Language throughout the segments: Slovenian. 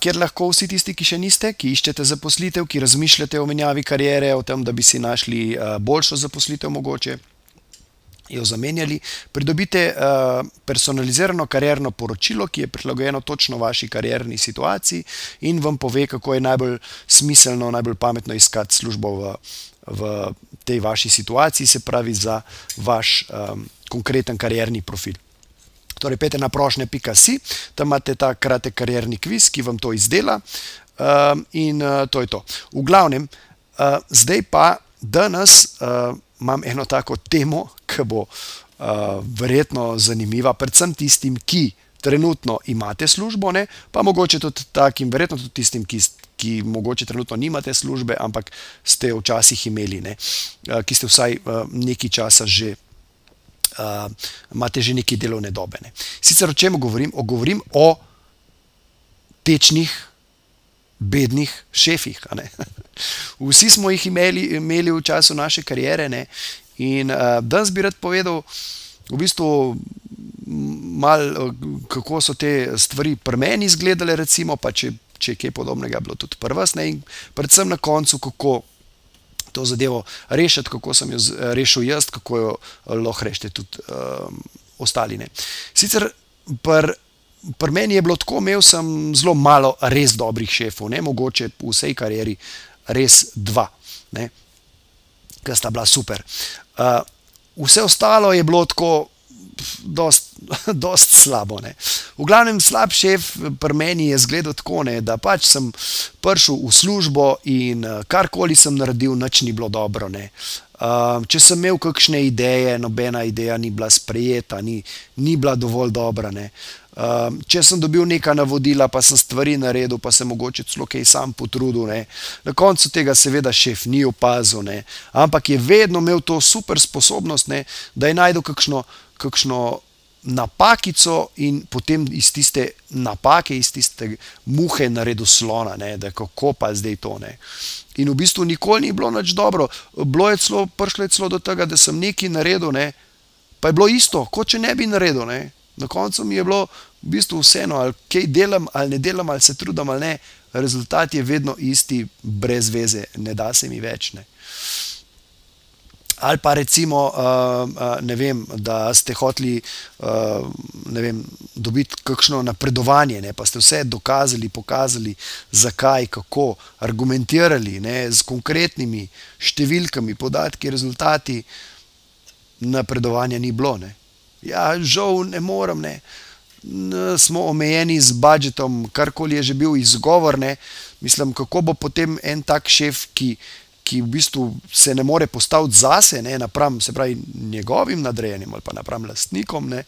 kjer lahko vsi tisti, ki še niste, ki iščete zaposlitev, ki razmišljate o menjavi kariere, o tem, da bi si našli uh, boljšo zaposlitev, mogoče jo zamenjali, pridobite uh, personalizirano karierno poročilo, ki je prilagojeno točno vaši karierni situaciji in vam pove, kako je najbolj smiselno, najbolj pametno iskati službo v, v tej vaši situaciji, se pravi za vaš um, konkreten karierni profil. Torej, pete na prošnje.si, tam imate ta kratek karierni kviz, ki vam to izdela. Um, in uh, to je to. V glavnem, uh, zdaj pa danes uh, imam eno tako temo, ki bo uh, verjetno zanimiva, predvsem tistim, ki trenutno imate službo, ne? pa mogoče tudi takim, verjetno tudi tistim, ki. Ki morda trenutno nimate službe, ampak ste včasih imeli, ne, ki ste vsaj nekaj časa že uh, imate že neki delovne dobe. Ne. Sicer o čem govorim? O govorim o tečnih, bednih šefih. Vsi smo jih imeli, imeli v času naše kariere. Ne. In uh, danes bi rad povedal, v bistvu, mal, kako so te stvari pri meni izgledale, recimo, pa če, če je kaj podobnega bilo tudi pri vas, ne, in predvsem na koncu, kako to zadevo rešiti, kako sem jo rešil jaz, kako jo eh, lahko rešite tudi um, ostali. Ne. Sicer pri pr meni je bilo tako, imel sem zelo malo res dobrih šefov, ne mogoče v vsej karieri, res dva, ki sta bila super. Uh, vse ostalo je bilo tako dost, dost slabo. Ne. V glavnem, slab šef pri meni je zgledal tako, ne, da pač sem prišel v službo in eh, karkoli sem naredil, nič ni bilo dobro. Ne. Uh, če sem imel kakšne ideje, nobena ideja ni bila sprejeta, ni, ni bila dovolj dobra. Uh, če sem dobil neka navodila, pa sem stvari naredil, pa sem mogoče celo kaj sam potrudil. Ne. Na koncu tega, seveda, šef ni opazil, ne. ampak je vedno imel to super sposobnost, ne, da je najdel kakšno kakšno napakico in potem iz tiste napake, iz tiste muhe naredil slona, ne, da kako pa zdaj to ne. In v bistvu nikoli ni bilo nič dobro. Bilo je celo, prišlo je celo do tega, da sem nekaj naredil, ne, pa je bilo isto, kot če ne bi naredil. Ne. Na koncu mi je bilo v bistvu vseeno, ali kaj delam, ali ne delam, ali se trudim ali ne, rezultat je vedno isti, brez veze, ne da se mi več. Ne ali pa recimo, uh, uh, vem, da ste hoteli uh, dobiti kakšno napredovanje, ne, pa ste vse dokazali, pokazali, zakaj, kako, argumentirali ne, z konkretnimi številkami, podatki, rezultati, napredovanja ni bilo. Ne. Ja, žal ne morem. Ne. Smo omejeni z budžetom, karkoli je že bil izgovor. Ne. Mislim, kako bo potem en tak šef, ki ki v bistvu se ne more postaviti zase, ne, napram, se pravi, njegovim nadrejenim ali pa napram lastnikom, ne,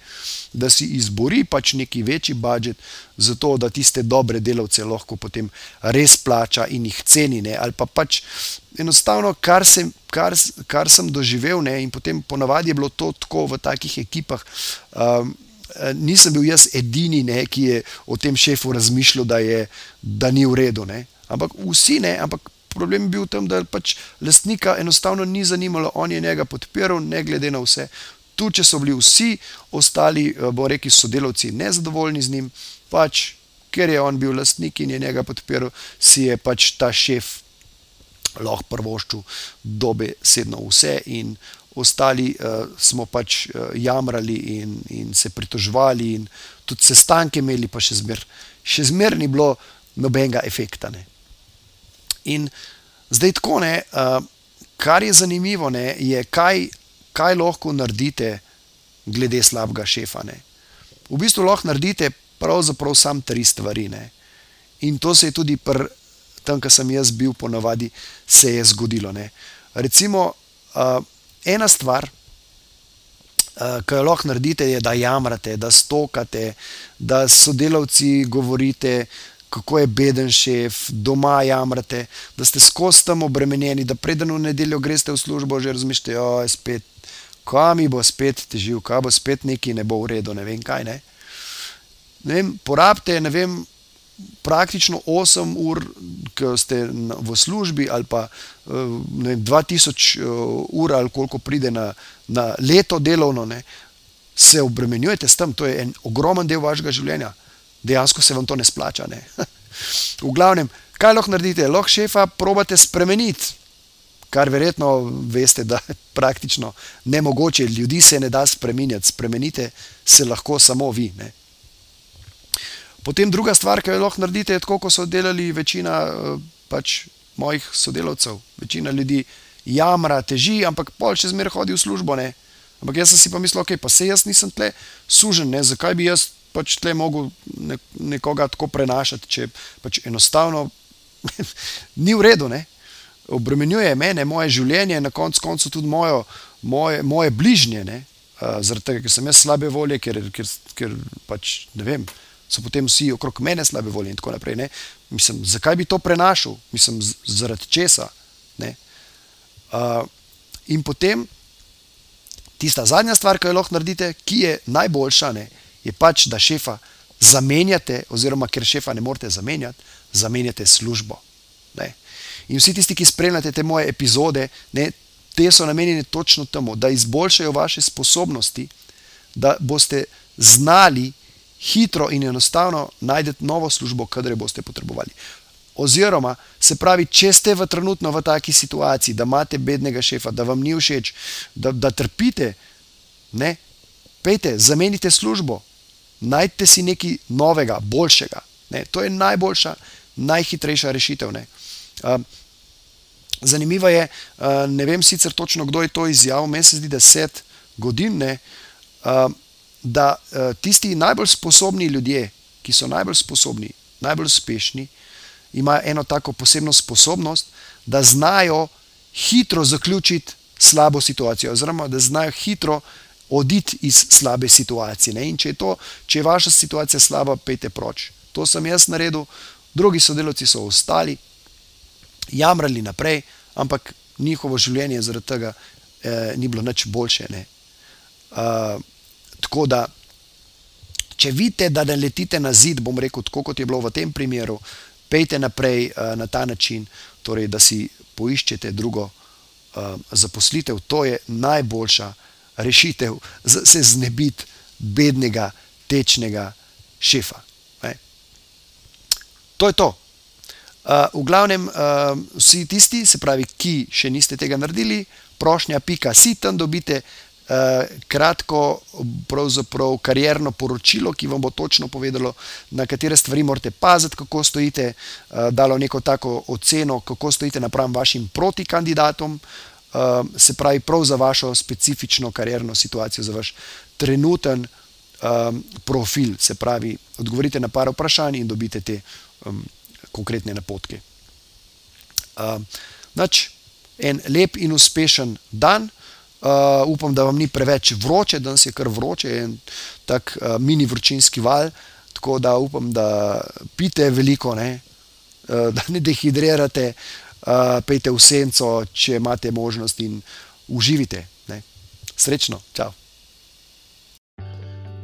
da si izbori pač neki večji budžet, zato da tiste dobre delavce lahko potem res plača in jih ceni. Ne, ali pa pač enostavno, kar, se, kar, kar sem doživel, ne, in potem ponavadi je bilo to tako v takih ekipah. Um, Nisem bil jaz edini, ne, ki je o tem šefu razmišljal, da, je, da ni v redu. Ne. Ampak vsi ne, ampak problem bil v tem, da pač lastnika enostavno ni zanimalo, on je njega podpiral, ne glede na vse. Tu, če so bili vsi ostali, eh, bo rekel, sodelavci nezadovoljni z njim, pač ker je on bil lastnik in je njega podpiral, si je pač ta šef lahko prvoščil dobe sedno vse in ostali uh, smo pač uh, jamrali in, in se pritoževali in tudi sestanke imeli, pa še zmer, še zmer ni bilo nobenega efekta. Ne. In zdaj tako, ne, uh, kar je zanimivo, ne, je, kaj, kaj lahko naredite glede slabega šefa. Ne. V bistvu lahko naredite pravzaprav samo tri stvari. Ne. In to se je tudi pri tem, kar sem jaz bil, ponavadi se je zgodilo. Ne. Recimo, uh, ena stvar, uh, ki jo lahko naredite, je, da jamrate, da stokate, da sodelavci govorite, kako je beden šef, doma jamrate, da ste skozi tam obremenjeni, da preden v nedeljo greste v službo, že razmišljate, da je spet, kam mi bo spet težil, kaj bo spet neki ne bo v redu, ne vem kaj. Ne? Ne vem, porabite, ne vem. Praktično 8 ur, ki ste v službi, ali pa vem, 2000 ur, ali koliko pride na, na leto delovno, ne, se obremenjujete s tem, to je en ogromen del vašega življenja dejansko se vam to ne splača. Ne? v glavnem, kaj lahko naredite? Lahko šefa probate spremeniti, kar verjetno veste, da je praktično nemogoče. Ljudi se ne da spremeniti, spremenite se lahko samo vi. Ne? Potem druga stvar, ki jo lahko naredite, je tako, kot so delali večina eh, pač, mojih sodelavcev. Večina ljudi jamra, teži, ampak pol še zmeraj hodi v službo. Ne? Ampak jaz sem si pa mislil, ok, pa se jaz nisem tle sužen, ne? zakaj bi jaz pač tle mogel nekoga tako prenašati, če pač enostavno ni v redu. Ne? Obremenjuje mene, moje življenje, na koncu koncu tudi mojo, moje, moje bližnje, uh, zaradi tega, ker sem jaz slabe volje, ker, ker, ker pač ne vem. So potem vsi okrog mene slabe volje, in tako naprej. Ne? Mislim, zakaj bi to prenašal, mislim, zaradi česa. Uh, in potem tista zadnja stvar, ki jo lahko naredite, ki je najboljša, ne, je pač, da šefa zamenjate, oziroma ker šefa ne morete zamenjati, zamenjate službo. Ne. In vsi tisti, ki spremljate te moje epizode, ne, te so namenjene točno temu, da izboljšajo vaše sposobnosti, da boste znali hitro in enostavno najti novo službo, kadar boste potrebovali. Oziroma, se pravi, če ste v trenutno v taki situaciji, da imate bednega šefa, da vam ni všeč, da, da trpite, ne, pejte, zamenite službo, najdite si nekaj novega, boljšega. Ne? To je najboljša, najhitrejša rešitev. Uh, zanimivo je, uh, ne vem sicer točno, kdo je to izjavil, meni se zdi, da je deset godin, uh, da uh, tisti najbolj sposobni ljudje, ki so najbolj sposobni, najbolj uspešni, imajo eno tako posebno sposobnost, da znajo hitro zaključiti slabo situacijo, oziroma da znajo hitro oditi iz slabe situacije. Ne? In če je, to, če je vaša situacija slaba, pejte proč. To sem jaz naredil, drugi sodelavci so ostali, jamrali naprej, ampak njihovo življenje zaradi tega eh, ni bilo nič boljše. Uh, tako da, če vidite, da ne letite na zid, bom rekel, tako kot je bilo v tem primeru, pejte naprej uh, na ta način, torej, da si poiščete drugo uh, zaposlitev. To je najboljša rešitev, se znebiti bednega, tečnega šefa. Ne? To je to. Uh, v glavnem, uh, vsi tisti, se pravi, ki še niste tega naredili, prošnja, pika, si tam dobite uh, kratko, pravzaprav karjerno poročilo, ki vam bo točno povedalo, na katere stvari morate paziti, kako stojite, uh, dalo neko tako oceno, kako stojite napram vašim protikandidatom, uh, se pravi, prav za vašo specifično karjerno situacijo, za vaš trenuten um, profil. Se pravi, odgovorite na par vprašanj in dobite te um, konkretne napotke. Uh, nač, en lep in uspešen dan. Uh, upam, da vam ni preveč vroče, danes je kar vroče, en tak uh, mini vročinski val. Tako da upam, da pite veliko, ne? Uh, da ne dehidrirate, uh, uh, pejte v senco, če imate možnost in uživite. Ne? Srečno, čau.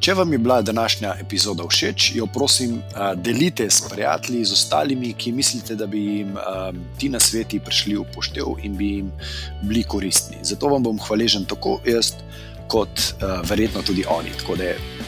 Če vam je bila današnja epizoda všeč, jo prosim, delite s prijatelji, z ostalimi, ki mislite, da bi jim ti na sveti prišli v poštev in bi jim bili koristni. Zato vam bom hvaležen tako jaz, kot verjetno tudi oni. Tako da